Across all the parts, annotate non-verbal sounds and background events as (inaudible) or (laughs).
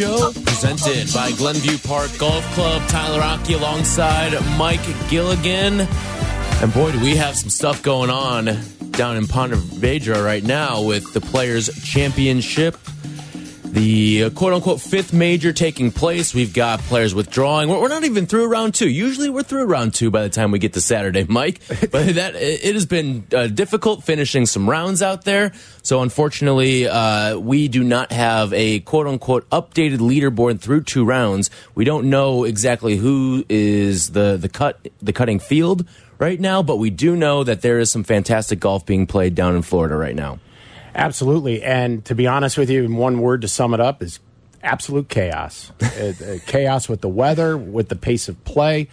Show presented by Glenview Park Golf Club. Tyler Aki alongside Mike Gilligan. And boy, do we have some stuff going on down in Ponte Vedra right now with the Players Championship. The uh, quote unquote fifth major taking place. We've got players withdrawing. We're, we're not even through round two. Usually we're through round two by the time we get to Saturday, (laughs) Mike. But (laughs) that it has been uh, difficult finishing some rounds out there. So unfortunately, uh, we do not have a quote unquote updated leaderboard through two rounds. We don't know exactly who is the the cut the cutting field right now, but we do know that there is some fantastic golf being played down in Florida right now. Absolutely. And to be honest with you, in one word to sum it up is absolute chaos. (laughs) uh, chaos with the weather, with the pace of play,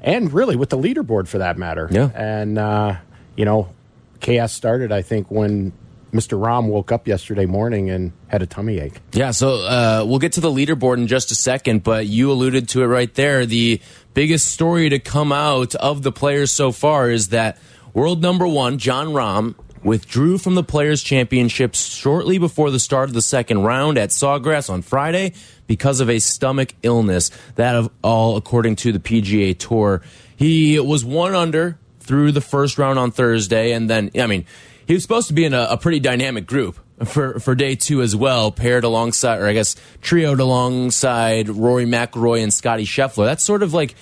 and really with the leaderboard for that matter. Yeah. And, uh, you know, chaos started, I think, when Mr. Rahm woke up yesterday morning and had a tummy ache. Yeah, so uh, we'll get to the leaderboard in just a second, but you alluded to it right there. The biggest story to come out of the players so far is that world number one, Jon Rahm, withdrew from the Players' Championships shortly before the start of the second round at Sawgrass on Friday because of a stomach illness. That of all according to the PGA Tour. He was one under through the first round on Thursday, and then I mean he was supposed to be in a, a pretty dynamic group for for day two as well, paired alongside, or I guess trioed alongside Rory McIlroy and Scottie Scheffler. That's sort of like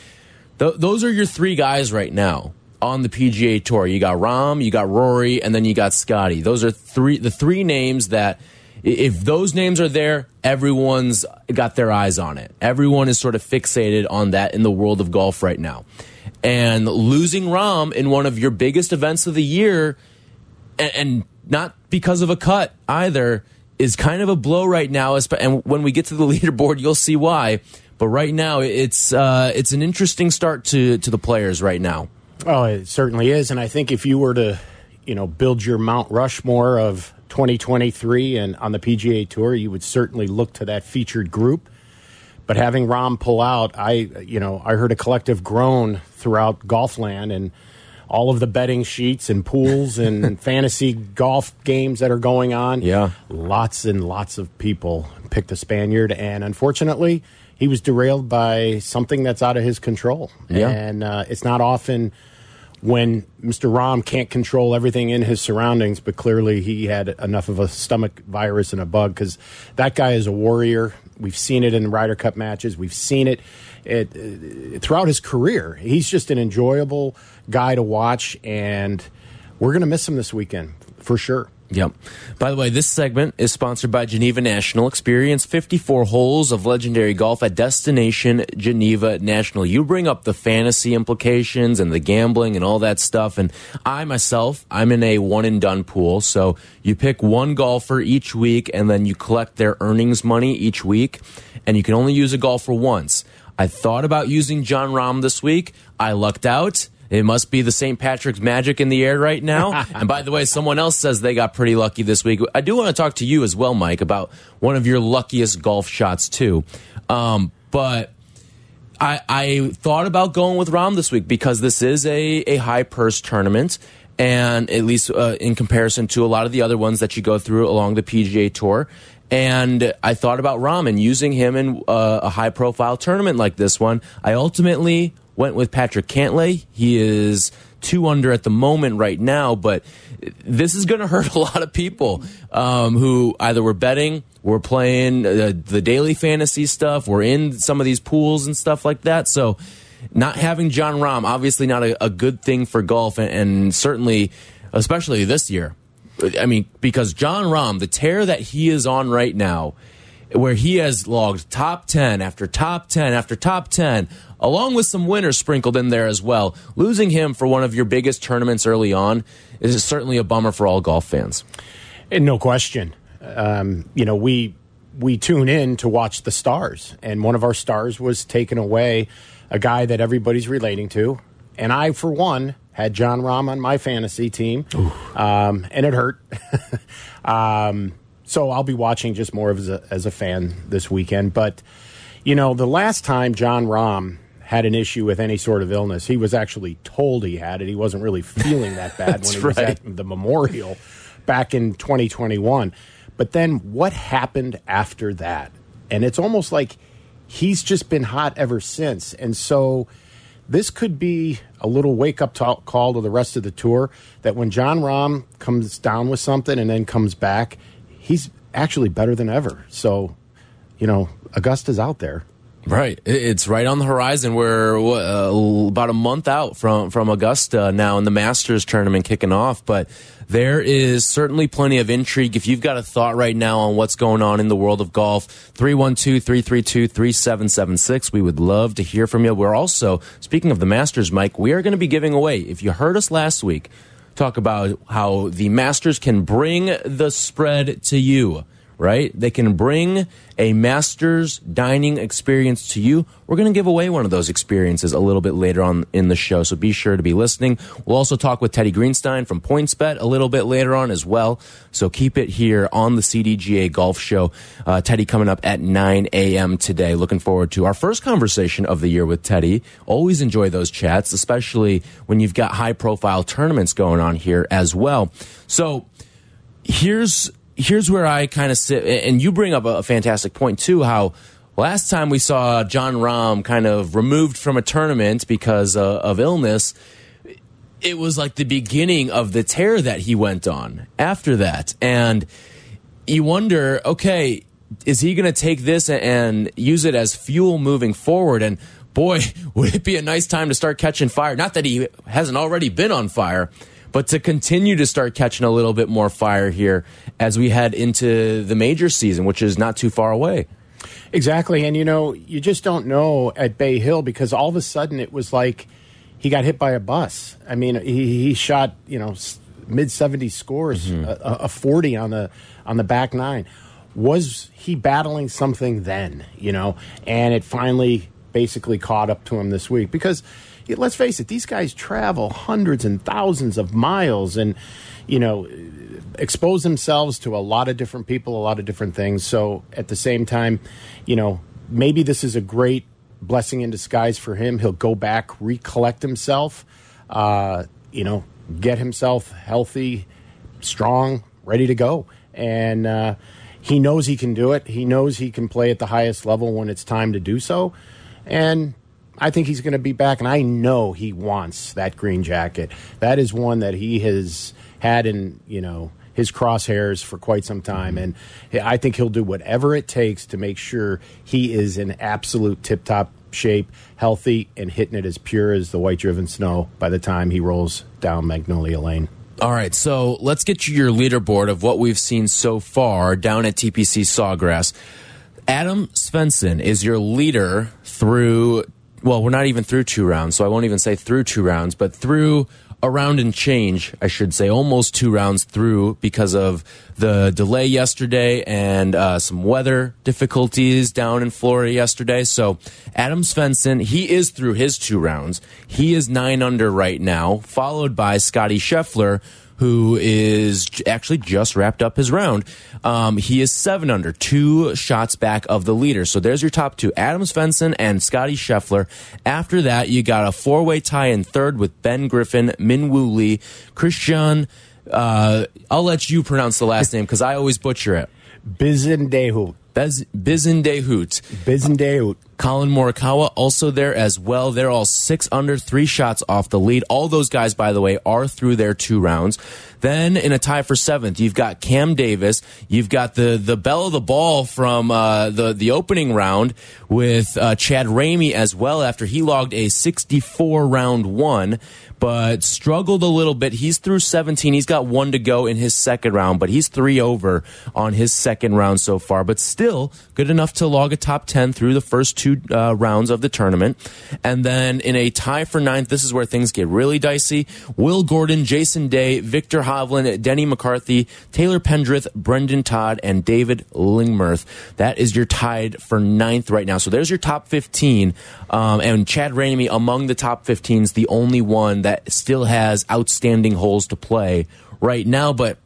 th those are your three guys right now on the PGA Tour. You got Rahm, you got Rory, and then you got Scottie. Those are three the three names that if those names are there, everyone's got their eyes on it. Everyone is sort of fixated on that in the world of golf right now. And losing Rahm in one of your biggest events of the year, and, and not because of a cut either, is kind of a blow right now. And when we get to the (laughs) leaderboard, you'll see why. But right now, it's uh, it's an interesting start to to the players right now. Oh, it certainly is. And I think if you were to, you know, build your Mount Rushmore of 2023 and on the PGA Tour, you would certainly look to that featured group. But having Rahm pull out, I, you know, I heard a collective groan throughout Golfland and all of the betting sheets and pools (laughs) and fantasy golf games that are going on. Yeah. Lots and lots of people picked the Spaniard. And unfortunately, he was derailed by something that's out of his control. Yeah. And uh, it's not often when Mr. Rahm can't control everything in his surroundings, but clearly he had enough of a stomach virus and a bug because that guy is a warrior. We've seen it in the Ryder Cup matches. We've seen it, it, it throughout his career. He's just an enjoyable guy to watch, and we're going to miss him this weekend for sure. Yep. By the way, this segment is sponsored by Geneva National. Experience 54 holes of legendary golf at Destination Geneva National. You bring up the fantasy implications and the gambling and all that stuff. And I myself, I'm in a one and done pool. So you pick one golfer each week and then you collect their earnings money each week. And you can only use a golfer once. I thought about using Jon Rahm this week. I lucked out. It must be the St. Patrick's magic in the air right now. (laughs) and by the way, someone else says they got pretty lucky this week. I do want to talk to you as well, Mike, about one of your luckiest golf shots too. Um, but I, I thought about going with Rahm this week because this is a, a high purse tournament. And at least uh, in comparison to a lot of the other ones that you go through along the PGA Tour. And I thought about Rahm and using him in uh, a high profile tournament like this one. I ultimately went with Patrick Cantlay. He is two under at the moment right now, but this is going to hurt (laughs) a lot of people um, who either were betting, were playing uh, the daily fantasy stuff, were in some of these pools and stuff like that. So, not having Jon Rahm, obviously not a, a good thing for golf, and, and certainly, especially this year. I mean, because Jon Rahm, the tear that he is on right now, where he has logged top 10 after top 10 after top 10, along with some winners sprinkled in there as well. Losing him for one of your biggest tournaments early on is certainly a bummer for all golf fans. And no question. Um, you know, we we tune in to watch the stars, and one of our stars was taken away, a guy that everybody's relating to, and I, for one, had Jon Rahm on my fantasy team, um, and it hurt. (laughs) um, so I'll be watching just more as a, as a fan this weekend. But you know, the last time Jon Rahm had an issue with any sort of illness, he was actually told he had it. He wasn't really feeling that (laughs) bad when he was at the Memorial back in 2021. But then what happened after that? And it's almost like he's just been hot ever since. And so this could be a little wake up call to the rest of the tour that when Jon Rahm comes down with something and then comes back, he's actually better than ever. So, you know, Augusta's out there. Right, it's right on the horizon. We're uh, about a month out from from Augusta now, and the Masters tournament kicking off. But there is certainly plenty of intrigue. If you've got a thought right now on what's going on in the world of golf, 312 332 3776. We would love to hear from you. We're also, speaking of the Masters, Mike, we are going to be giving away, if you heard us last week, talk about how the Masters can bring the spread to you right? They can bring a master's dining experience to you. We're going to give away one of those experiences a little bit later on in the show, so be sure to be listening. We'll also talk with Teddy Greenstein from PointsBet a little bit later on as well. So keep it here on the CDGA Golf Show. Uh, Teddy coming up at 9 a.m. today. Looking forward to our first conversation of the year with Teddy. Always enjoy those chats, especially when you've got high profile tournaments going on here as well. So here's here's where I kind of sit, and you bring up a, fantastic point too. How last time we saw Jon Rahm kind of removed from a tournament because uh, of illness, it was like the beginning of the tear that he went on after that, and you wonder, okay, is he going to take this and use it as fuel moving forward? And boy, (laughs) would it be a nice time to start catching fire? Not that he hasn't already been on fire but to continue to start catching a little bit more fire here as we head into the major season, which is not too far away. Exactly. And, you know, you just don't know at Bay Hill because all of a sudden it was like he got hit by a bus. I mean, he, he shot, you know, mid 70 scores, mm -hmm. a, a 40 on the, on the back nine. Was he battling something then, you know? And it finally basically caught up to him this week because let's face it, these guys travel hundreds and thousands of miles and, you know, expose themselves to a lot of different people, a lot of different things. So at the same time, you know, maybe this is a great blessing in disguise for him. He'll go back, recollect himself, uh, you know, get himself healthy, strong, ready to go. And uh, he knows he can do it. He knows he can play at the highest level when it's time to do so. And I think he's going to be back, and I know he wants that green jacket. That is one that he has had in you know his crosshairs for quite some time, and I think he'll do whatever it takes to make sure he is in absolute tip top shape, healthy, and hitting it as pure as the white driven snow by the time he rolls down Magnolia Lane. All right, so let's get you your leaderboard of what we've seen so far down at TPC Sawgrass. Adam Svensson is your leader through well, we're not even through two rounds, so I won't even say through two rounds, but through a round and change, I should say, almost two rounds through because of the delay yesterday and uh, some weather difficulties down in Florida yesterday. So Adam Svensson, he is through his two rounds. He is nine under right now, followed by Scottie Scheffler, who is actually just wrapped up his round. Um, he is seven under, two shots back of the leader. So there's your top two, Adam Svensson and Scottie Scheffler. After that, you got a four-way tie in third with Ben Griffin, Min Woo Lee, Christian. Uh, I'll let you pronounce the last (laughs) name because I always butcher it. Bizendehut. Biz, Bizendehut. Bizendehut. Collin Morikawa also there as well. They're all six under, three shots off the lead. All those guys, by the way, are through their two rounds. Then in a tie for seventh, you've got Cam Davis. You've got the the bell of the ball from uh, the the opening round with uh, Chad Ramey as well. After he logged a 64 round one but struggled a little bit. He's through 17. He's got one to go in his second round, but he's three over on his second round so far, but still good enough to log a top 10 through the first two uh, rounds of the tournament. And then in a tie for ninth, this is where things get really dicey. Will Gordon, Jason Day, Viktor Hovland, Denny McCarthy, Taylor Pendrith, Brendon Todd, and David Lingmerth. That is your tied for ninth right now. So there's your top 15. Um, and Chad Ramey among the top 15 is the only one that still has outstanding holes to play right now. But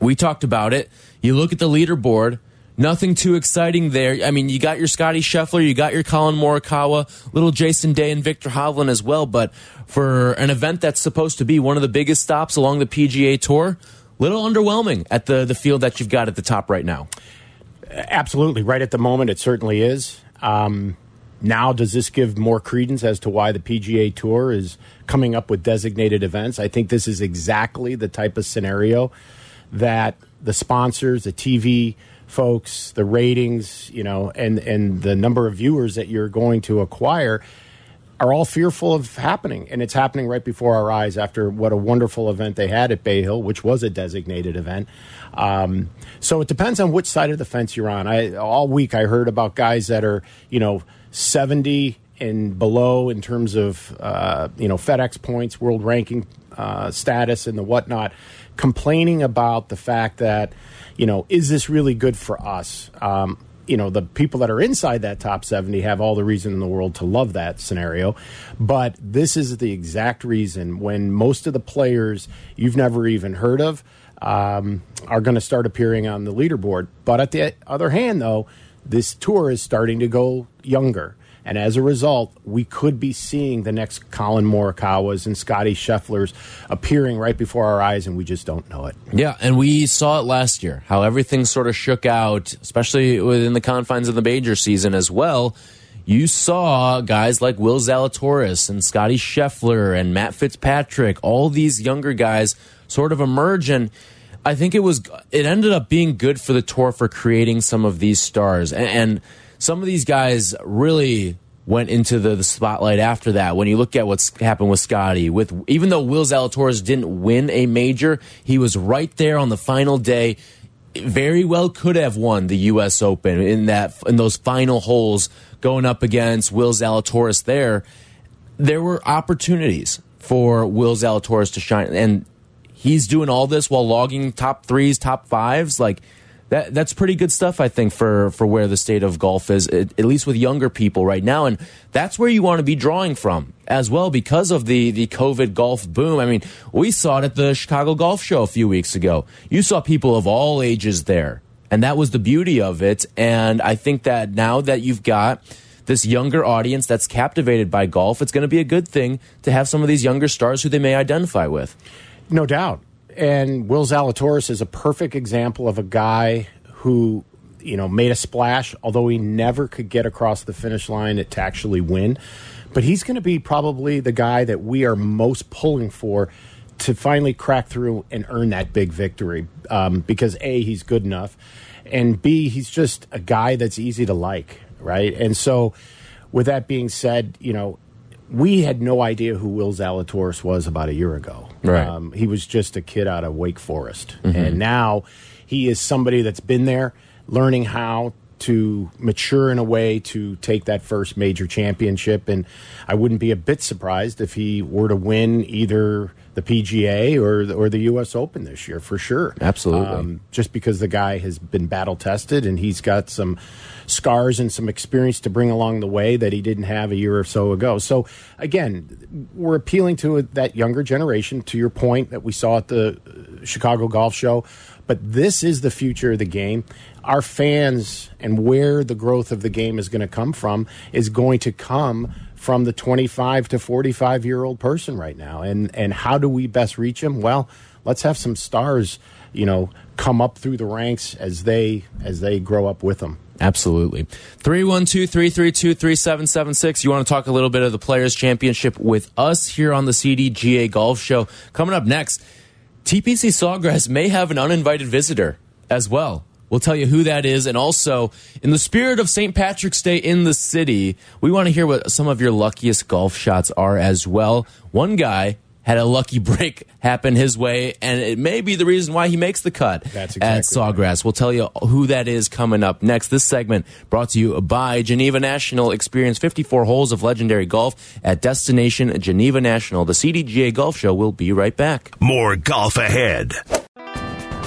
we talked about it. You look at the leaderboard. Nothing too exciting there. I mean, you got your Scottie Scheffler, you got your Collin Morikawa, little Jason Day and Viktor Hovland as well. But for an event that's supposed to be one of the biggest stops along the PGA Tour, little underwhelming at the the field that you've got at the top right now. Absolutely, right at the moment, it certainly is. Um, now, does this give more credence as to why the PGA Tour is coming up with designated events? I think this is exactly the type of scenario that the sponsors, the TV folks, the ratings, you know, and and the number of viewers that you're going to acquire are all fearful of happening, and it's happening right before our eyes. After what a wonderful event they had at Bay Hill, which was a designated event. Um, so it depends on which side of the fence you're on. I all week I heard about guys that are you know 70 and below in terms of uh, you know FedEx points, world ranking uh, status, and the whatnot, complaining about the fact that you know is this really good for us? Um, you know the people that are inside that top 70 have all the reason in the world to love that scenario. But this is the exact reason when most of the players you've never even heard of um, are going to start appearing on the leaderboard. But at the other hand though this tour is starting to go younger. And as a result, we could be seeing the next Collin Morikawas and Scottie Schefflers appearing right before our eyes, and we just don't know it. Yeah, and we saw it last year, how everything sort of shook out, especially within the confines of the major season as well. You saw guys like Will Zalatoris and Scottie Scheffler and Matt Fitzpatrick, all these younger guys sort of emerge and – I think it was it ended up being good for the tour for creating some of these stars and, and some of these guys really went into the, the, spotlight after that. When you look at what's happened with Scottie, with even though Will Zalatoris didn't win a major, he was right there on the final day. Very well could have won the U.S. Open in that in those final holes going up against Will Zalatoris. There, there were opportunities for Will Zalatoris to shine, and he's doing all this while logging top threes, top fives. Like that, that's pretty good stuff, I think, for for where the state of golf is, at, at least with younger people right now, and that's where you want to be drawing from as well because of the the COVID golf boom. I mean, we saw it at the Chicago Golf Show a few weeks ago. You saw people of all ages there, and that was the beauty of it. And I think that now that you've got this younger audience that's captivated by golf, it's going to be a good thing to have some of these younger stars who they may identify with. No doubt. And Will Zalatoris is a perfect example of a guy who, you know, made a splash, although he never could get across the finish line to actually win. But he's going to be probably the guy that we are most pulling for to finally crack through and earn that big victory. Um, because A, he's good enough, and B, he's just a guy that's easy to like, right? And so, with that being said, you know, we had no idea who Will Zalatoris was about a year ago. Right. Um, he was just a kid out of Wake Forest. Mm -hmm. And now he is somebody that's been there, learning how to mature in a way to take that first major championship. And I wouldn't be a bit surprised if he were to win either the PGA or the, or the U.S. Open this year for sure. Absolutely. Um, just because the guy has been battle tested and he's got some scars and some experience to bring along the way that he didn't have a year or so ago. So again, we're appealing to that younger generation. To your point that we saw at the Chicago Golf Show, but this is the future of the game. Our fans and where the growth of the game is going to come from is going to come from the 25 to 45 year old person right now. And and how do we best reach them? Well, let's have some stars you know, come up through the ranks as they as they grow up with them. Absolutely. 312 332 3776. You want to talk a little bit of the Players' Championship with us here on the CDGA Golf Show. Coming up next, TPC Sawgrass may have an uninvited visitor as well. We'll tell you who that is. And also, in the spirit of St. Patrick's Day in the city, we want to hear what some of your luckiest golf shots are as well. One guy had a lucky (laughs) break happen his way, and it may be the reason why he makes the cut That's at exactly Sawgrass. We'll tell you who that is coming up next. This segment brought to you by Geneva National. Experience 54 holes of legendary golf at Destination Geneva National. The CDGA Golf Show will be right back. More golf ahead.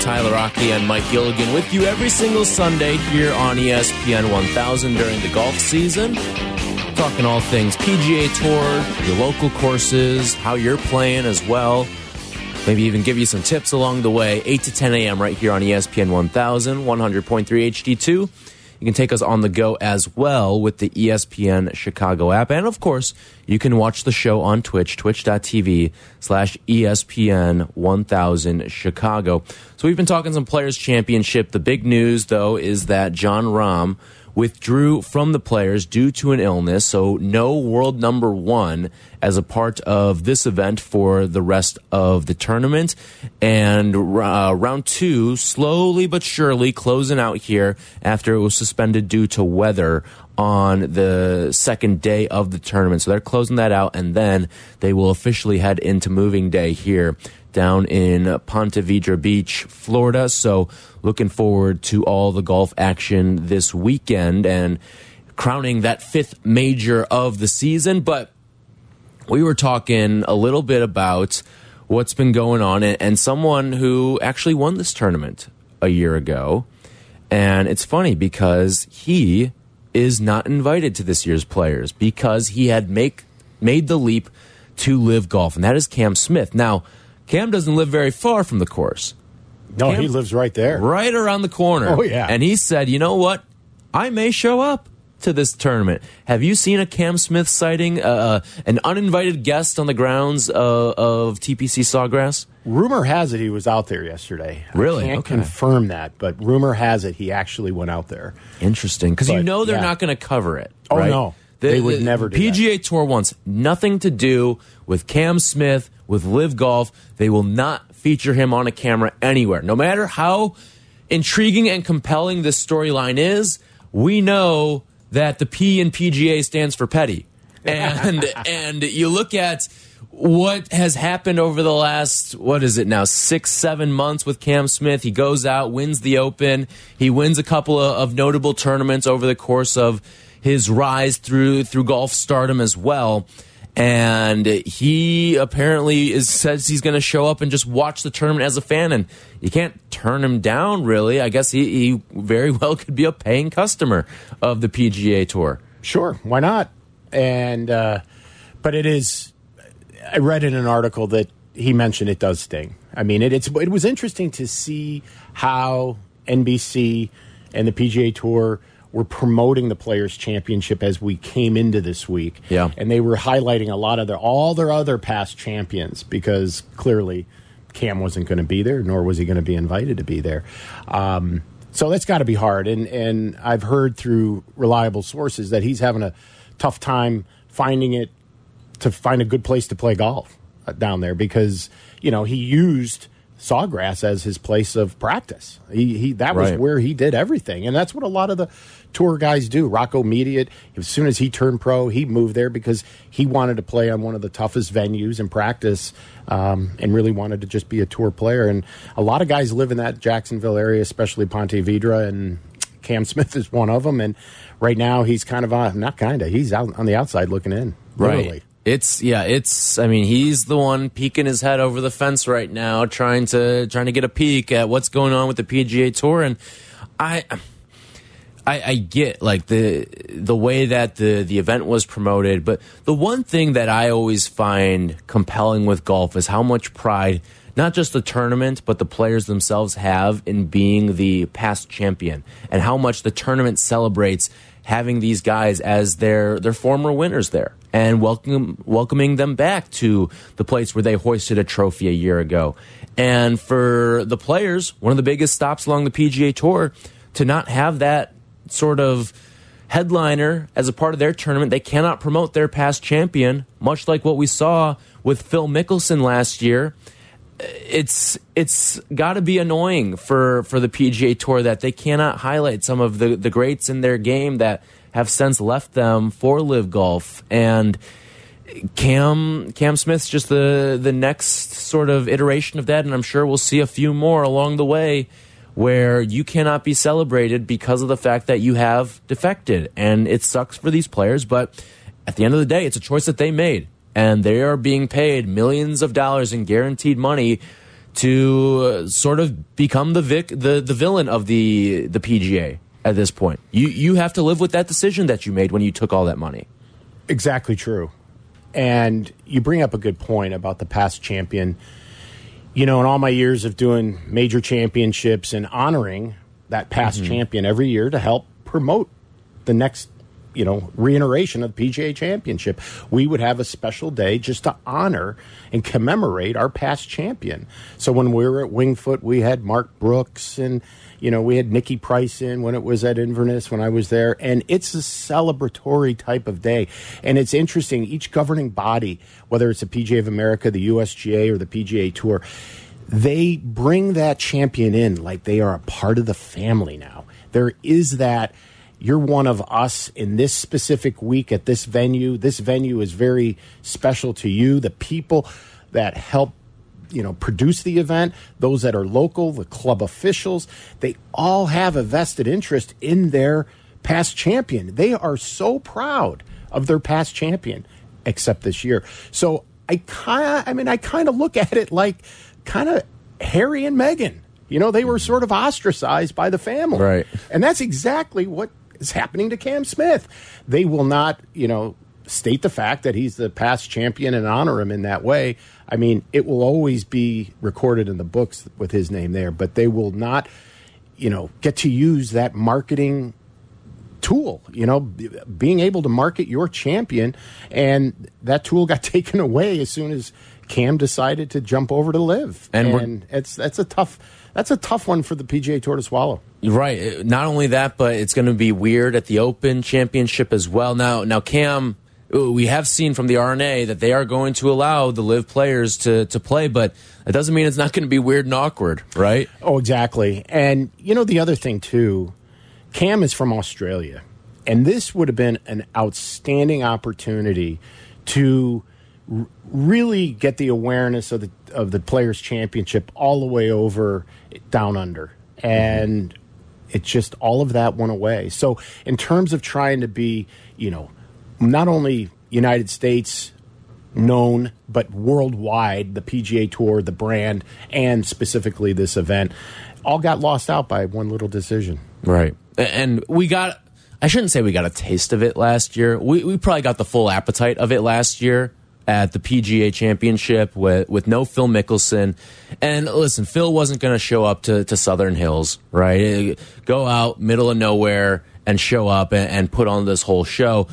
Tyler Aki and Mike Gilligan with you every single Sunday here on ESPN 1000 during the golf season. Talking all things PGA Tour, your local courses, how you're playing as well. Maybe even give you some tips along the way. 8 to 10 a.m. right here on ESPN 1000, 100.3 HD2. You can take us on the go as well with the ESPN Chicago app. And of course, you can watch the show on Twitch, twitch.tv slash ESPN 1000 Chicago. So we've been talking some Players Championship. The big news, though, is that Jon Rahm withdrew from the players due to an illness, so no world number one as a part of this event for the rest of the tournament. And uh, round two, slowly but surely closing out here after it was suspended due to weather on the second day of the tournament. So they're closing that out, and then they will officially head into moving day here down in Ponte Vedra Beach, Florida. So looking forward to all the golf action this weekend and crowning that fifth major of the season. But we were talking a little bit about what's been going on and, and someone who actually won this tournament a year ago. And it's funny because he is not invited to this year's players because he had make made the leap to LIV Golf, and that is Cam Smith. Now, Cam doesn't live very far from the course, No, Cam- he lives right there. right around the corner. Oh, yeah. And he said, you know what? I may show up to this tournament. Have you seen a Cam Smith sighting, uh, an uninvited guest on the grounds uh, of TPC Sawgrass? Rumor has it he was out there yesterday. Really? I can't Okay. confirm that, but rumor has it he actually went out there. Interesting, because you know they're yeah. not going to cover it. Oh, right? no. They would never do that. PGA Tour wants nothing to do with Cam Smith, with LIV Golf. They will not feature him on a camera anywhere. No matter how intriguing and compelling this storyline is, we know that the P in PGA stands for petty. And (laughs) and you look at what has happened over the last what is it now six seven months with Cam Smith. He goes out, wins the Open. He wins a couple of, of notable tournaments over the course of his rise through through golf stardom as well. And he apparently is says he's going to show up and just watch the tournament as a fan, and you can't turn him down. Really, I guess he, he very (laughs) well could be a paying customer of the PGA Tour. Sure, why not? And uh, but it is. I read in an article that he mentioned it does sting. I mean, it, it's it was interesting to see how NBC and the PGA Tour were promoting the Players Championship as we came into this week. Yeah. and they were highlighting a lot of their all their other past champions because clearly Cam wasn't going to be there, nor was he going to be invited to be there. Um, so that's got to be hard. And and I've heard through reliable sources that he's having a tough time finding it to find a good place to play golf uh, down there because you know he used Sawgrass as his place of practice. He, he that was Right. where he did everything, and that's what a lot of the tour guys do. Rocco Mediate, as soon as he turned pro, he moved there because he wanted to play on one of the toughest venues and practice, um, and really wanted to just be a tour player. And a lot of guys live in that Jacksonville area, especially Ponte Vedra and. Cam Smith (laughs) is one of them, and right now he's kind of uh, not kind of he's out on the outside looking in, literally. It's yeah, it's I mean, he's the one peeking his head over the fence right now trying to trying to get a peek at what's going on with the PGA Tour and I I, I get like the the way that the the event was promoted, but the one thing that I always find compelling with golf is how much pride not just the tournament, but the players themselves have in being the past champion, and how much the tournament celebrates having these guys as their their former winners there and welcome, welcoming them back to the place where they hoisted a trophy a year ago. And for the players, one of the biggest stops along the PGA Tour to not have that sort of headliner as a part of their tournament. They cannot promote their past champion, much like what we saw with Phil Mickelson last year. It's it's got to be annoying for for the PGA Tour that they cannot highlight some of the the greats in their game that have since left them for LIV Golf and Cam Cam Smith's just the the next sort of iteration of that and I'm sure we'll see a few more along the way where you cannot be celebrated because of the fact that you have defected and it sucks for these players but at the end of the day it's a choice that they made and they are being paid millions of dollars in guaranteed money to uh, sort of become the vic the the villain of the the PGA at this point. You you have to live with that decision that you made when you took all that money. Exactly true. And you bring up a good point about the past champion. You know, in all my years of doing major championships and honoring that past mm -hmm. champion every year to help promote the next you know, reiteration of the PGA Championship. We would have a special day just to honor and commemorate our past champion. So when we were at Winged Foot, we had Mark Brooks and, you know, we had Nikki Price in when it was at Inverness when I was there. And it's a celebratory type of day. And it's interesting, each governing body, whether it's the PGA of America, the USGA, or the PGA Tour, they bring that champion in like they are a part of the family now. There is that you're one of us in this specific week at this venue. This venue is very special to you. The people that help you know produce the event those that are local the club officials they all have a vested interest in their past champion. They are so proud of their past champion except this year. So i kind of i mean i kind of look at it like kind of harry and meghan. You know they were sort of ostracized by the family. Right. And that's exactly what is happening to Cam Smith. They will not, you know, state the fact that he's the past champion and honor him in that way. I mean, it will always be recorded in the books with his name there, but they will not, you know, get to use that marketing tool, you know, being able to market your champion. And that tool got (laughs) taken away as soon as Cam decided to jump over to LIV. And, and it's that's a tough that's a tough one for the PGA Tour to swallow. Right. Not only that, but it's going to be weird at the Open Championship as well. Now, now Cam, we have seen from the R&A that they are going to allow the LIV players to to play, but it doesn't mean it's not going to be weird and awkward, right? Oh, exactly. And you know the other thing too, Cam is from Australia, and this would have been an outstanding opportunity to really get the awareness of the of the Players Championship all the way over down under, and it just all of that went away. So in terms of trying to be, you know, not only United States known but worldwide, the PGA Tour, the brand, and specifically this event, all got lost out by one little decision. Right, and we got. I shouldn't say we got a taste of it last year. We, we probably got the full appetite of it last year at the PGA Championship with with no Phil Mickelson. And listen, Phil wasn't going to show up to to Southern Hills, right? Go out middle of nowhere and show up and, and put on this whole show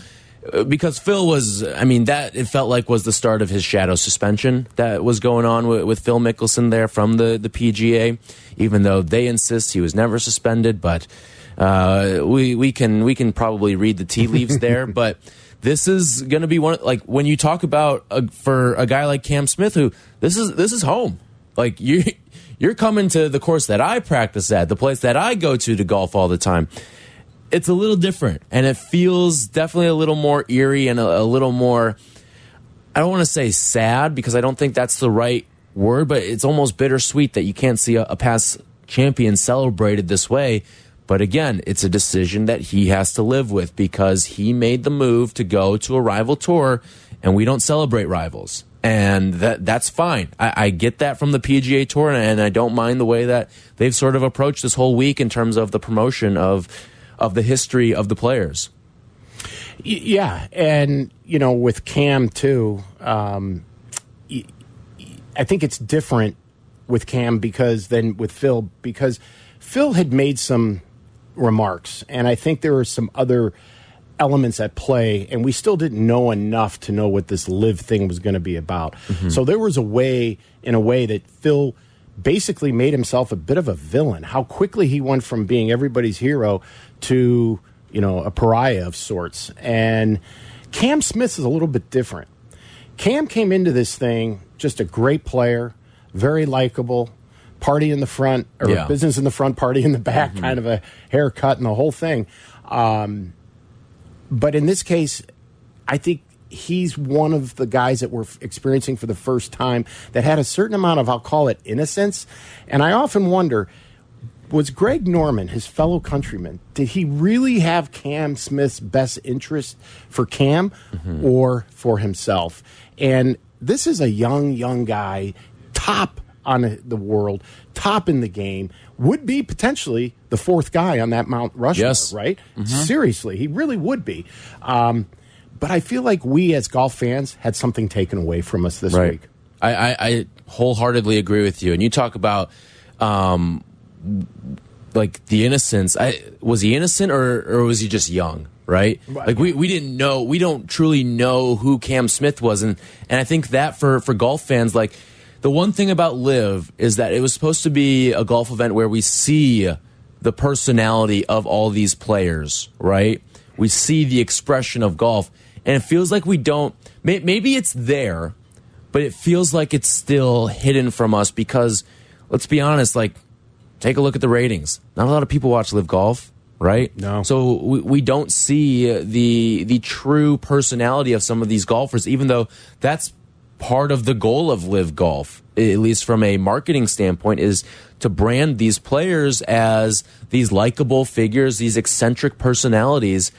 because Phil was, I mean, that it felt like was the start of his shadow suspension that was going on with, with, Phil Mickelson there from the, the PGA, even though they insist he was never suspended. But uh, we we can we can probably read the tea leaves (laughs) there. but this is going to be one like when you talk about a, for a guy like Cam Smith, who this is this is home. Like you, (laughs) you're coming to the course that I practice at, the place that I go to to golf all the time. It's a little different, and it feels definitely a little more eerie and a, a little more. I don't want to say sad because I don't think that's the right word, but it's almost bittersweet that you can't see a, a past champion celebrated this way but again, it's a decision that he has to live with because he made the move to go to a rival tour and we don't celebrate rivals. And that that's fine. I, I get that from the PGA Tour, and I don't mind the way that they've sort of approached this whole week in terms of the promotion of of the history of the players. Yeah, and you know, with Cam too, um, I think it's different with Cam because than with Phil because Phil had made some remarks, and I think there were some other elements at play, and we still didn't know enough to know what this LIV thing was going to be about. Mm-hmm. So there was a way, in a way, that Phil basically made himself a bit of a villain. How quickly he went from being everybody's hero to you know, a pariah of sorts. And Cam Smith is a little bit different. Cam came into this thing just a great player, very likable, party in the front or yeah. business in the front, party in the back, mm-hmm. kind of a haircut and the whole thing. Um, but in this case, I think he's one of the guys that we're experiencing for the first time that had a certain amount of, I'll call it innocence. And I often wonder, was Greg Norman, his fellow countryman, did he really have Cam Smith's best interest for Cam mm-hmm. or for himself? And this is a young, young guy, top on the world, top in the game, would be potentially the fourth guy on that Mount Rushmore, yes. right? Mm-hmm. Seriously, he really would be. Um, but I feel like we as golf fans had something taken away from us this right. week. I, I, I, wholeheartedly agree with you. And you talk about um, like the innocence. I was he innocent or or was he just young? Right? Like we, we didn't know we don't truly know who Cam Smith was and and I think that for for golf fans like the one thing about LIV is that it was supposed to be a golf event where we see the personality of all these players, right? We see the expression of golf and it feels like we don't maybe it's there, but it feels like it's still hidden from us because let's be honest, like take a look at the ratings. Not a lot of people watch LIV Golf, right? No. So we, we don't see uh, the the true personality of some of these golfers, even though that's part of the goal of LIV Golf, at least from a marketing standpoint, is to brand these players as these likable figures, these eccentric personalities.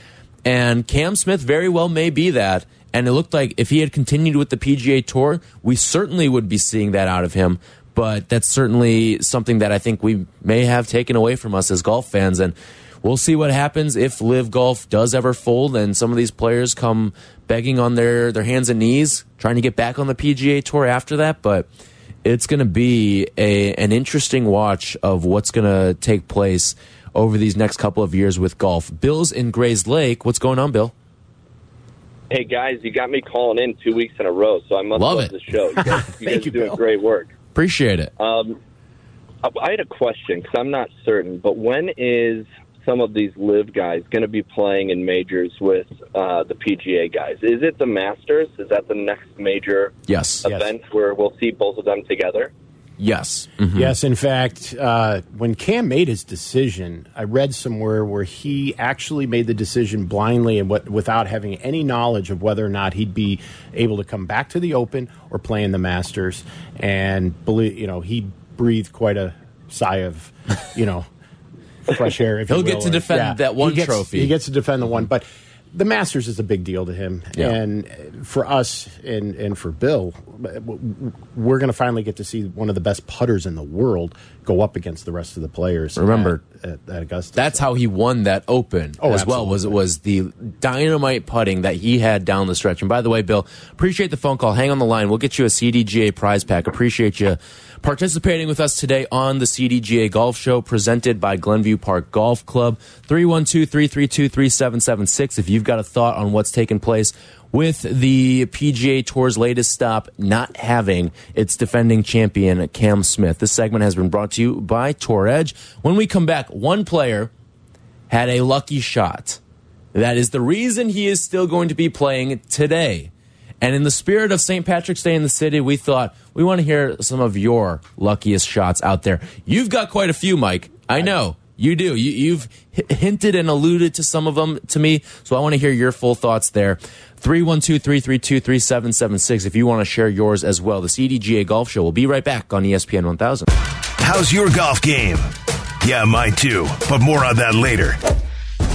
And Cam Smith very well may be that. And it looked like if he had continued with the PGA Tour, we certainly would be seeing that out of him but that's certainly something that I think we may have taken away from us as golf fans. And we'll see what happens if LIV Golf does ever fold and some of these players come begging on their, their hands and knees, trying to get back on the PGA Tour after that. But it's going to be a, an interesting watch of what's going to take place over these next couple of years with golf. Bill's in Gray's Lake. What's going on, Bill? Hey guys, you got me calling in two weeks in a row, so I must love, love it. the show. You guys, (laughs) you Thank guys you, are doing Bill. great work. Appreciate it. Um, I had a question because I'm not certain, but when is some of these LIV guys going to be playing in majors with uh, the PGA guys? Is it the Masters? Is that the next major yes. event yes. where we'll see both of them together? Yes. Mm -hmm. Yes. In fact, uh, when Cam made his decision, I read somewhere where he actually made the decision blindly and what, without having any knowledge of whether or not he'd be able to come back to the Open or play in the Masters. And believe you know, he breathed quite a sigh of, you know, (laughs) fresh air. If He'll get to defend yeah, that one he gets, trophy. He gets to defend the one, but the Masters is a big deal to him, yeah. and for us and and for Bill, we're going to finally get to see one of the best putters in the world go up against the rest of the players. Remember at, at, at Augusta. That's so. how he won that Open oh, as absolutely. well. Was it was the dynamite putting that he had down the stretch. And by the way, Bill, appreciate the phone call. Hang on the line. We'll get you a CDGA prize pack. Appreciate you participating with us today on the CDGA Golf Show presented by Glenview Park Golf Club. 312 332 3776. If you've got a thought on what's taken place with the PGA Tour's latest stop not having its defending champion, Cam Smith. This segment has been brought to you by Tour Edge. When we come back, one player had a lucky shot. That is the reason he is still going to be playing today. And in the spirit of St. Patrick's Day in the city, we thought we want to hear some of your luckiest shots out there. You've got quite a few, Mike. I know. You do. You, have hinted and alluded to some of them to me, so I want to hear your full thoughts there. 312 332 3776 if you want to share yours as well. The CDGA Golf Show will be right back on ESPN 1000. How's your golf game? Yeah, mine too, but more on that later.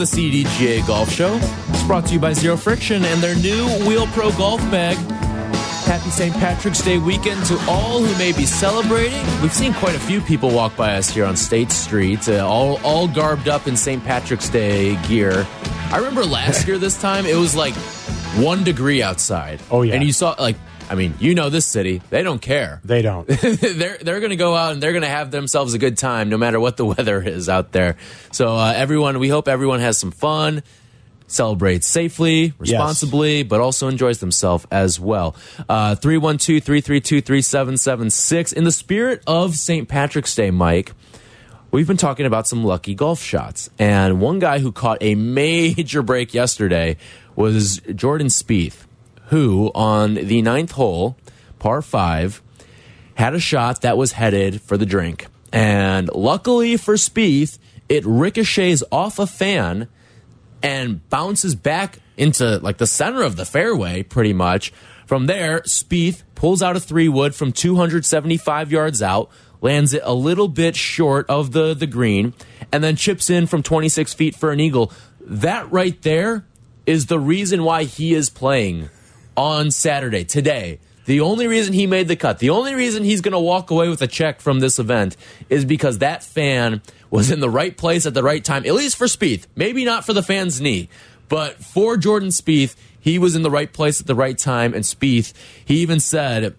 Of the CDGA Golf Show is brought to you by Zero Friction and their new Wheel Pro Golf Bag. Happy St. Patrick's Day weekend to all who may be celebrating. We've seen quite a few people walk by us here on State Street, uh, all all garbed up in St. Patrick's Day gear. I remember last (laughs) year this time it was like one degree outside. Oh, yeah. and you saw like I mean you know this city they don't care. They don't. (laughs) they're they're going to go out and they're going to have themselves a good time no matter what the (laughs) weather is out there. So uh, everyone, we hope everyone has some fun, celebrates safely, responsibly, but also enjoys themselves as well. Uh, 312-332-3776. In the spirit of St. Patrick's Day, Mike, we've been talking about some lucky golf shots. And one guy who caught a (laughs) major break yesterday was Jordan Spieth, who on the ninth hole, par five, had a shot that was headed for the drink. And luckily for Spieth, it ricochets off a fan and bounces back into like the center of the fairway pretty much. From there, Spieth pulls out a three wood from 275 yards out, lands it a little bit short of the, the green, and then chips in from 26 feet for an eagle. That right there is the reason why he is playing on Saturday, today. The only reason he made the cut, the only reason he's going to walk away with a check from this event is because that fan was in the right place at the right time, at least for Spieth. Maybe not for the fan's knee, but for Jordan Spieth, he was in the right place at the right time. And Spieth, he even said,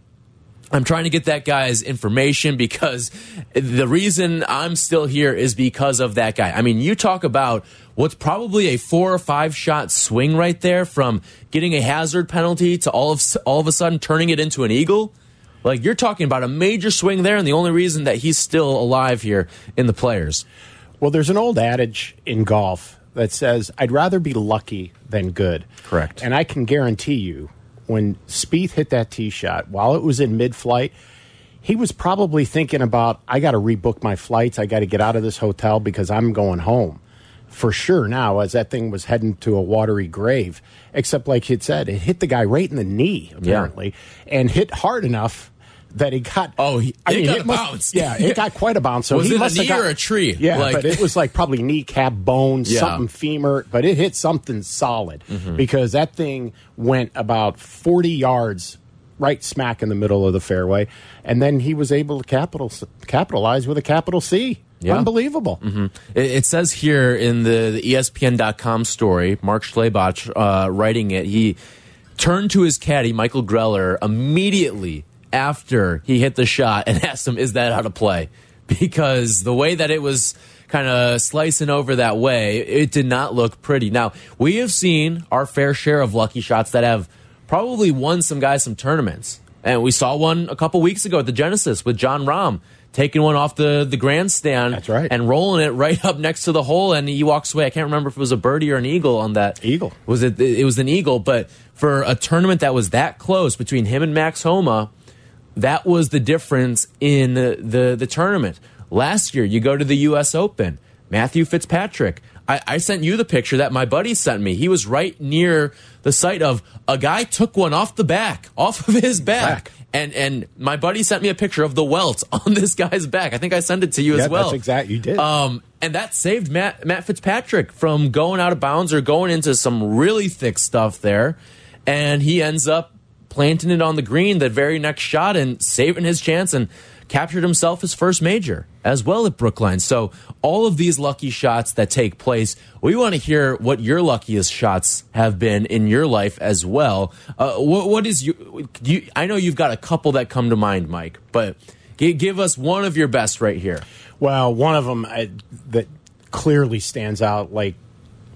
I'm trying to get that guy's information because the reason I'm still here is because of that guy. I mean, you talk about what's probably a four or five shot swing right there from getting a hazard penalty to all of all of a sudden turning it into an eagle. Like you're talking about a major swing there, and the only reason that he's still alive here in the players. Well, there's an old adage in golf that says, I'd rather be lucky than good. Correct. And I can guarantee you, when Spieth hit that tee shot, while it was in mid flight, he was probably thinking about, I got to rebook my flights. I got to get out of this hotel because I'm going home. For sure now, as that thing was heading to a watery grave. Except, like it said, it hit the guy right in the knee, apparently, and hit hard enough that he got. Oh, he- it got a must- bounce. Yeah, it got quite a bounce. So Was he it must have knee got- or a tree? Yeah, Like- but it was like probably kneecap, bone, Yeah. something femur, but it hit something solid Mm-hmm. because that thing went about 40 yards right smack in the middle of the fairway. And then he was able to capital, capitalize with a capital C. Yeah. Mm-hmm. Unbelievable. It, it says here in the, the ESPN.com story, Mark Schlabach uh, writing it, he turned to his caddy, Michael Greller, immediately after he hit the shot and (laughs) asked him, Is that how to play? Because the way that it was kind of slicing over that way, it did not look pretty. Now, we have seen our fair share of lucky shots that have probably won some guys some tournaments. And we saw one a couple weeks ago at the Genesis with Jon Rahm taking one off the, the grandstand That's right. and rolling it right up next to the hole, and he walks away. I can't remember if it was a birdie or an eagle on that. Eagle. Was it? It was an eagle, but for a tournament that was that close between him and Max Homa, that was the difference in the, the, the tournament. Last year, you go to the U.S. Open, Matthew Fitzpatrick. I, I sent you the picture that my buddy sent me. He was right near the site of a guy took one off the back, off of his back. Back. And and my buddy sent me a picture of the welt (laughs) on this guy's back. I think I sent it to you Yeah, as well. that's exact- you did. Um, and that saved Matt Matt Fitzpatrick from going out of bounds or going into some really thick stuff there, and he ends up planting it on the green the very next shot and saving his chance and captured himself his first major as well at Brookline. So all of these lucky shots that take place, we want to hear what your luckiest shots have been in your life as well. Uh, what, what is you, you? I know you've got a couple that come to mind, Mike, but gi- give us one of your best right here. Well, one of them I, that clearly stands out like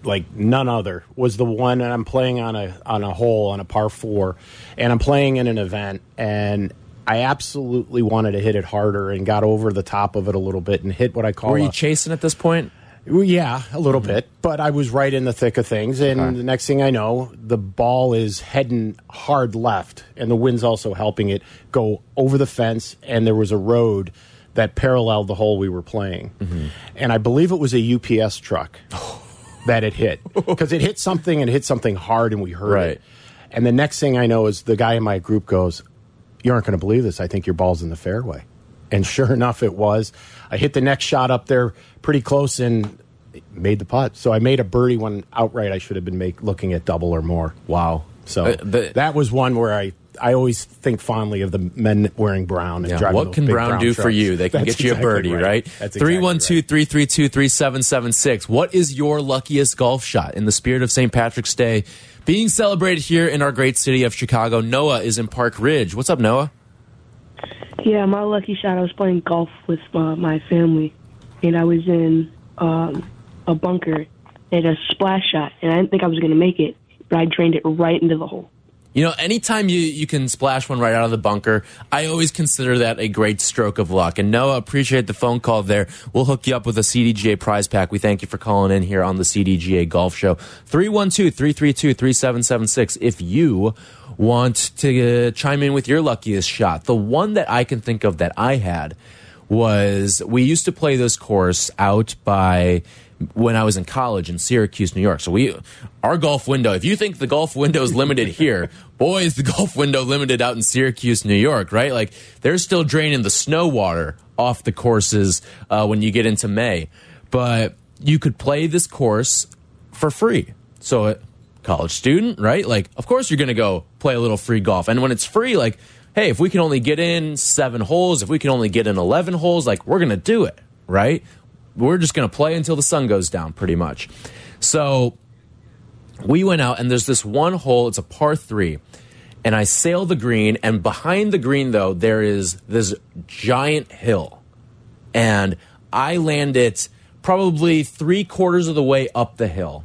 like none other was the one that I'm playing on a on a hole on a par four, and I'm playing in an event, and I absolutely wanted to hit it harder and got over the top of it a little bit and hit what I call Were you a- chasing at this point? Well, Yeah, a little mm-hmm. bit, but I was right in the thick of things, and Okay. the next thing I know, the ball is heading hard left, and the wind's also helping it go over the fence, and there was a road that paralleled the hole we were playing, mm-hmm. and I believe it was a UPS truck (laughs) that it hit because it hit something and hit something hard, and we heard Right. it. And the next thing I know is the guy in my group goes, "You aren't going to believe this. I think your ball's in the fairway." And sure (laughs) enough, it was. I hit the next shot up there pretty close and made the putt. So I made a birdie one outright. I should have been make, looking at double or more. Wow. So Uh, the- that was one where I, I always think fondly of the men wearing brown and Yeah, driving what can big Brown do for you? They can That's get you a birdie, right? That's exactly Three one two right. three three two three seven seven six. What is your luckiest golf shot in the spirit of St. Patrick's Day being celebrated here in our great city of Chicago? Noah is in Park Ridge. What's up, Noah? Yeah, my lucky shot. I was playing golf with uh, my family, and I was in um, a bunker at a splash shot, and I didn't think I was going to make it, but I drained it right into the hole. You know, anytime you, you can splash one right out of the bunker, I always consider that a great stroke of luck. And Noah, appreciate the phone call there. We'll hook you up with a CDGA prize pack. We thank you for calling in here on the CDGA Golf Show. 312 332 3776. If you want to uh, chime in with your luckiest shot, the one that I can think of that I had was we used to play this course out by when I was in college in Syracuse, New York. So we our golf window, if you think the golf window is limited (laughs) here, boy is the golf window limited out in Syracuse, New York, right? Like they're still draining the snow water off the courses uh, when you get into May. But you could play this course for free. So a college student, right? Like of course you're going to go play a little free golf. And when it's free, like hey, if we can only get in 7 holes, if we can only get in 11 holes, like we're going to do it, right? We're just going to play until the sun goes down pretty much. So we went out and there's this one hole, it's a par 3. And I sail the green and behind the green though there is this giant hill and I land it probably three quarters of the way up the hill.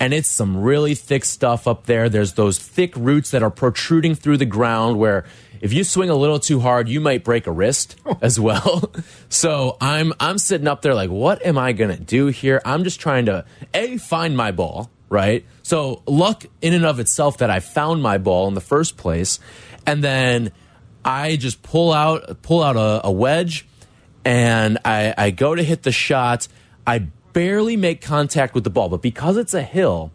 And it's some really thick stuff up there. There's those thick roots that are protruding through the ground where if you swing a little too hard, you might break a wrist (laughs) as well. so I'm I'm sitting up there like, what am I gonna do here? I'm just trying to A find my ball, right? So luck in and of itself that I found my ball in the first place. And then I just pull out pull out a, a wedge and I, I go to hit the shot. I barely make contact with the ball, but because it's a hill,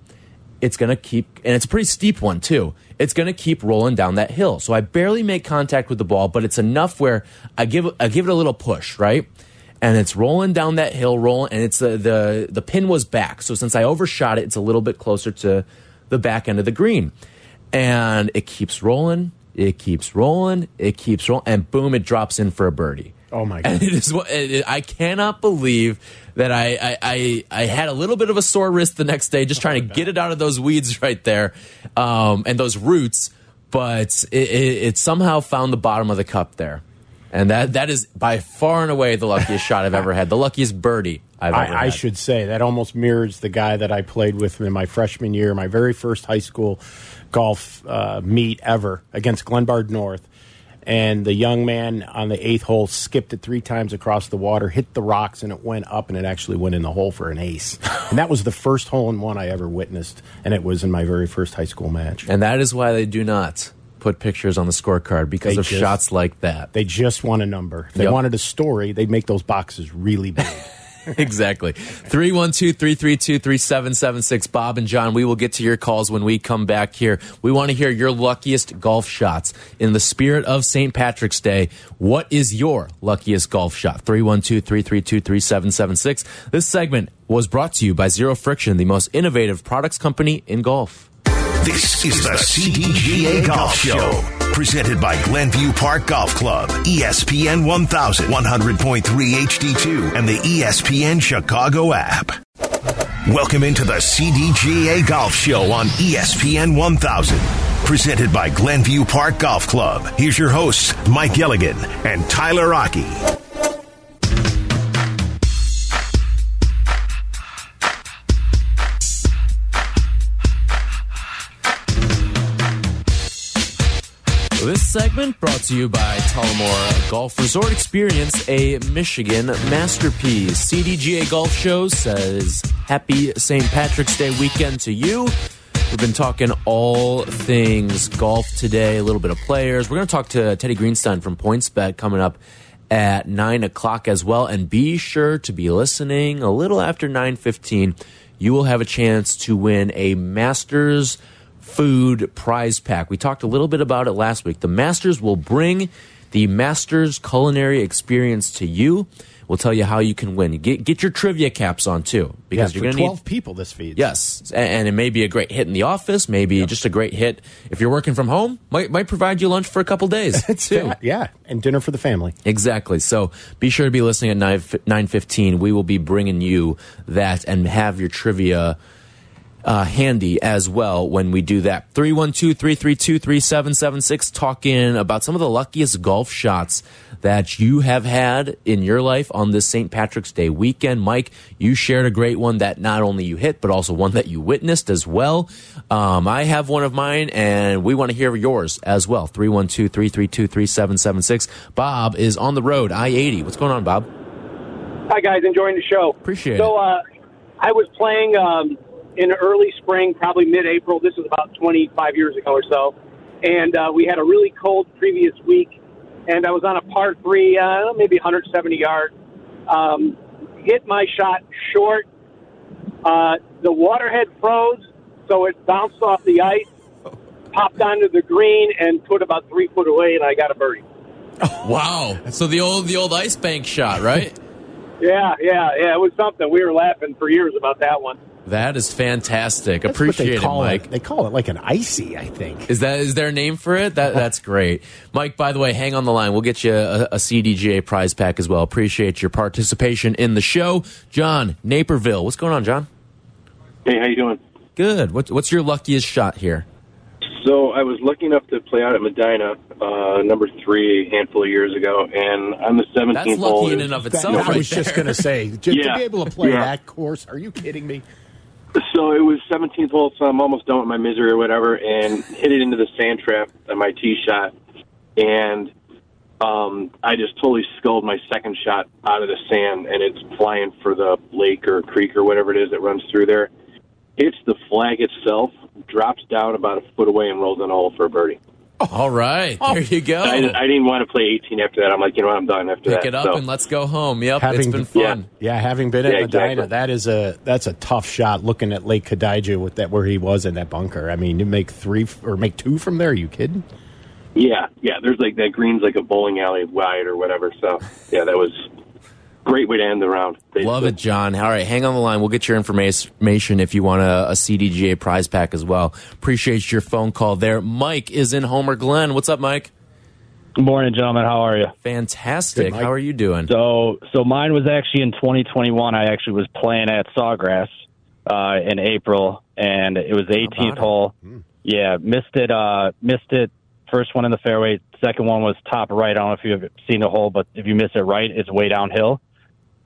it's going to keep, and it's a pretty steep one too. It's going to keep rolling down that hill. So I barely make contact with the ball, but it's enough where I give, I give it a little push, right? And it's rolling down that hill, rolling, and it's the, the, the pin was back. So since I overshot it, it's a little bit closer to the back end of the green. And it keeps rolling, it keeps rolling, it keeps rolling, and boom, it drops in for a birdie. Oh my And god! it is what it, I cannot believe that I, I I I had a little bit of a sore wrist the next day just trying to get it out of those weeds (laughs) right there, um, and those roots. But it, it, it somehow found the bottom of the cup there, and that that is by far and away the luckiest shot I've ever had, the luckiest birdie I've ever I, I should say that almost mirrors the guy that I played with in my freshman year, my very first high school golf uh, meet ever against Glenbard North. And the young man on the eighth hole skipped it three times across the water, hit the rocks, and it went up, and it actually went in the hole for an ace. and that was the first hole in one I ever witnessed, and it was in my very first high school match. and that is why they do not put pictures on the scorecard because They of just- shots like that. They just want a number. If they Yep. wanted a story, they'd make those boxes really big. (laughs) exactly. 312 332 3776. Bob and John, we will get to your calls when we come back here. We want to hear your luckiest golf shots. In the spirit of St. Patrick's Day, what is your luckiest golf shot? 312 332 3776. This segment was brought to you by Zero Friction, the most innovative products company in golf. This is the CDGA Golf Show. Presented by Glenview Park Golf Club, ESPN 1000, 100.3 HD2, and the ESPN Chicago app. Welcome into the CDGA Golf Show on ESPN 1000. Presented by Glenview Park Golf Club. Here's your hosts, Mike Gilligan and Tyler Aki. This segment brought to you by Tullymore Golf Resort Experience, a Michigan masterpiece. CDGA Golf Show says happy St. Patrick's Day weekend to you. We've been talking all things golf today, a little bit of players. We're going to talk to Teddy Greenstein from PointsBet coming up at 9 o'clock as well. And be sure to be listening a little after 9.15. You will have a chance to win a Masters food prize pack. We talked a little bit about it last week. The Masters will bring the Masters culinary experience to you. We'll tell you how you can win. Get get your trivia caps on too, because yeah, you're going to need 12 people this feeds. Yes, and it may be a great hit in the office, maybe just a great hit if you're working from home. Might might provide you lunch for a couple days (laughs) too. yeah, and dinner for the family. Exactly. So be sure to be listening at 9, 9.15. We will be bringing you that and have your trivia uh, handy as well when we do that. 312-332-3776 talking about some of the luckiest golf shots that you have had in your life on this St. Patrick's Day weekend. Mike, you shared a great one that not only you hit, but also one that you witnessed as well. Um, I have one of mine and we want to hear yours as well. 312-332-3776. Bob is on the road, I-80. What's going on, Bob? Hi guys, enjoying the show. Appreciate so, it. uh, I was playing um, in early spring, probably mid-April. This was about 25 years ago or so, and uh, we had a really cold previous week. And I was on a par three, uh, maybe 170 yards. Um, hit my shot short. Uh, the waterhead froze, so it bounced off the ice, popped onto the green, and put about three foot away, and I got a birdie. (laughs) Wow. So the old the old ice bank shot, right? (laughs) Yeah, yeah, yeah. It was something. We were laughing for years about that one. That is fantastic. That's what they Appreciate it, call Mike. They call it like an icy, I think. Is that is there a name for it? That that's great, Mike. By the way, hang on the line. We'll get you a, a CDGA prize pack as well. Appreciate your participation in the show, John Naperville. What's going on, John? Hey, how you doing? Good. What, what's your luckiest shot here? So I was lucky enough to play out at Medinah, uh, number three, a handful of years ago, and on the That's seventeenth hole. lucky in and of That- itself. I right was just going to say, to, to be able to play Yeah. that course, are you kidding me? So it was seventeenth hole, so I'm almost done with my misery or whatever, and hit it into the sand trap on my tee shot, and um, I just totally sculled my second shot out of the sand, and it's flying for the lake or creek or whatever it is that runs through there. Hits the flag itself, drops down about a foot away, and rolls in a hole for a birdie. All right, Oh. there you go. I, I didn't want to play 18 after that. I'm like, you know what, I'm done after Pick that. it up So- and let's go home. Yep, Having- it's been fun. Yeah, having been at Yeah, Medinah, exactly. that is a that's a tough shot. Looking at Lake Kadijah with that where he was in that bunker. I mean, you make three or make two from there. Are you kidding? Yeah, yeah. There's like that green's like a bowling alley wide or whatever. So yeah, that was a great way to end the round. Love it, John. All right, hang on the line. We'll get your information if you want a, a CDGA prize pack as well. Appreciate your phone call there. Mike is in Homer Glen. What's up, Mike? Good morning, gentlemen. How are you? Fantastic. Good, How are you doing? So, so mine was actually in 2021. I actually was playing at Sawgrass uh, in April, and it was the How about 18th it? hole. Yeah, missed it. Uh, missed it. First one in the fairway. Second one was top right. I don't know if you've seen the hole, but if you miss it right, it's way downhill.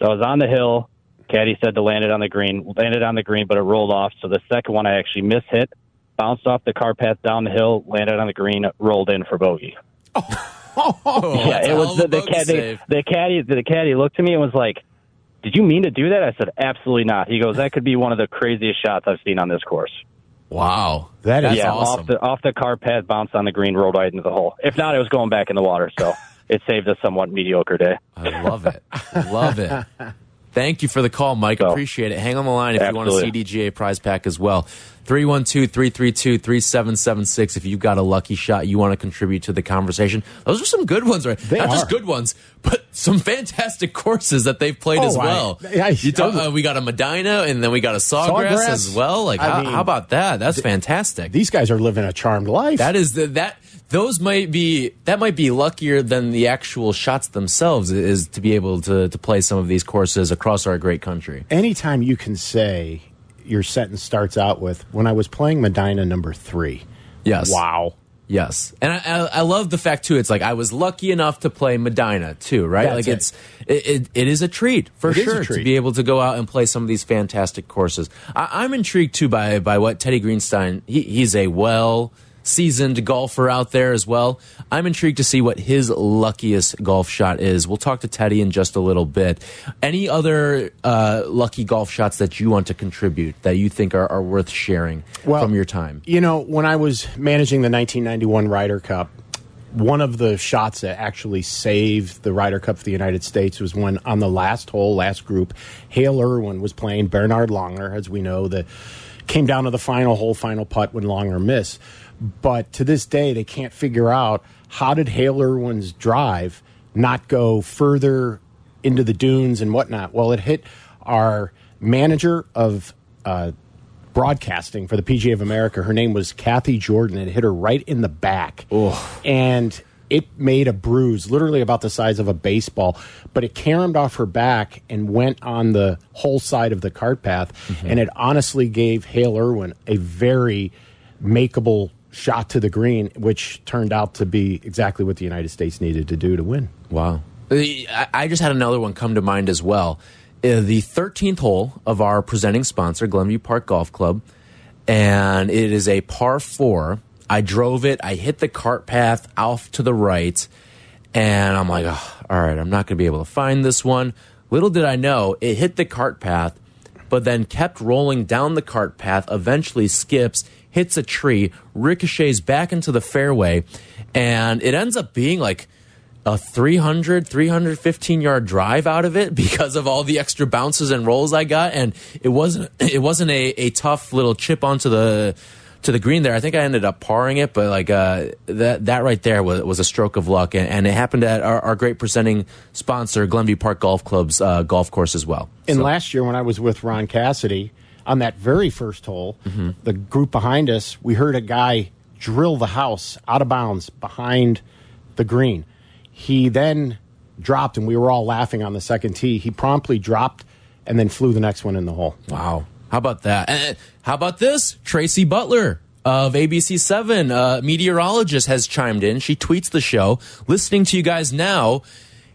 So I was on the hill. Caddy said to land it on the green. Landed on the green, but it rolled off. So the second one I actually missed hit, bounced off the car path down the hill, landed on the green, rolled in for bogey. (laughs) Oh, yeah, it was the, the, bogey cat, the, save. the caddy. The caddy looked at me and was like, "Did you mean to do that?" I said, "Absolutely not." He goes, "That could be one of the craziest shots I've seen on this course." Wow, That is That's yeah, awesome. off the off the car pad, bounced on the green, rolled right into the hole. If not, it was going back in the water. So it saved a somewhat mediocre day. I love it. love it. Thank you for the call, Mike. So- Appreciate it. Hang on the line if you want a CDGA prize pack as well. 312-332-3776 if you've got a lucky shot you want to contribute to the conversation. Those are some good ones, right? They Not just good ones, but some fantastic courses that they've played Oh, as I- well. I- You talk- I- uh, we got a Medinah and then we got a Sawgrass, Sawgrass. as well. Like, how, mean, how about that? That's fantastic. These guys are living a charmed life. That is the, that those might be that might be luckier than the actual shots themselves is to be able to to play some of these courses across our great country. Anytime you can say your sentence starts out with "When I was playing Medinah number three. Yes. Wow. Yes, and I, I, I love the fact too. It's like I was lucky enough to play Medinah too, right? That's like it. it's it, it, it is a treat for It sure to be able to go out and play some of these fantastic courses. I, I'm intrigued too by by what Teddy Greenstein. He, he's a well seasoned golfer out there as well. I'm intrigued to see what his luckiest golf shot is. We'll talk to Teddy in just a little bit. Any other uh, lucky golf shots that you want to contribute that you think are, are worth sharing Well, from your time? You know, when I was managing the 1991 Ryder Cup, one of the shots that actually saved the Ryder Cup for the United States was when on the last hole, last group, Hale Irwin was playing Bernhard Langer, as we know, that came down to the final hole, final putt when Langer missed. But to this day, they can't figure out how did Hale Irwin's drive not go further into the dunes and whatnot. Well, it hit our manager of uh, broadcasting for the PGA of America. Her name was Kathy Jordan. It hit her right in the back. And it made a bruise, literally about the size of a baseball, but it caromed off her back and went on the whole side of the cart path. And it honestly gave Hale Irwin a very makeable shot to the green, which turned out to be exactly what the United States needed to do to win. Wow. I just had another one come to mind as well. Uh, The 13th hole of our presenting sponsor, Glenview Park Golf Club, and it is a par four. I drove it, I hit the cart path off to the right, and I'm like, "Oh, all right, I'm not going to be able to find this one. Little did I know, it hit the cart path, but then kept rolling down the cart path, eventually skips, hits a tree, ricochets back into the fairway, and it ends up being like a 300 315 yard drive out of it (laughs) because of all the extra bounces and rolls I got. And it wasn't (clears throat) it wasn't a, a tough little chip onto the to the green there. I think I ended up parring it but like uh, that that right there was, was a stroke of luck. And, and it happened at our, our great presenting sponsor Glenview Park Golf Club's uh, golf course as well. And So- last year, when I was with Ron Cassidy on that very first hole, Mm-hmm. the group behind us, we heard a guy drill the house out of bounds behind the green. He then dropped, and we were all laughing on the second tee. He promptly dropped and then flew the next one in the hole. Wow. How about that? And how about this? Tracy Butler of ABC7, uh, meteorologist, has chimed in. She tweets the show. Listening to you guys now,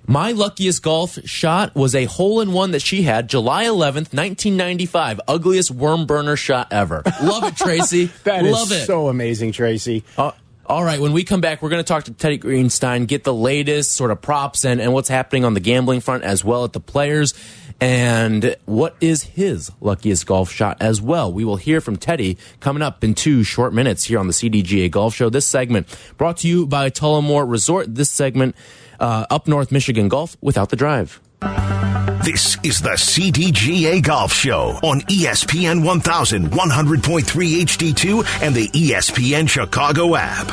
my luckiest golf shot was a hole in one that she had July 11th, 1995. Ugliest worm burner shot ever. Love it, Tracy. (laughs) That is Love it. so amazing, Tracy. Uh, all right, when we come back, we're going to talk to Teddy Greenstein, get the latest sort of props and, and what's happening on the gambling front as well at the players, and what is his luckiest golf shot as well. We will hear from Teddy coming up in two short minutes here on the CDGA Golf Show. This segment brought to you by Tullymore Resort. This segment, uh, up North Michigan Golf without the drive. This is the CDGA Golf Show on ESPN 1100.3 HD2 and the ESPN Chicago app.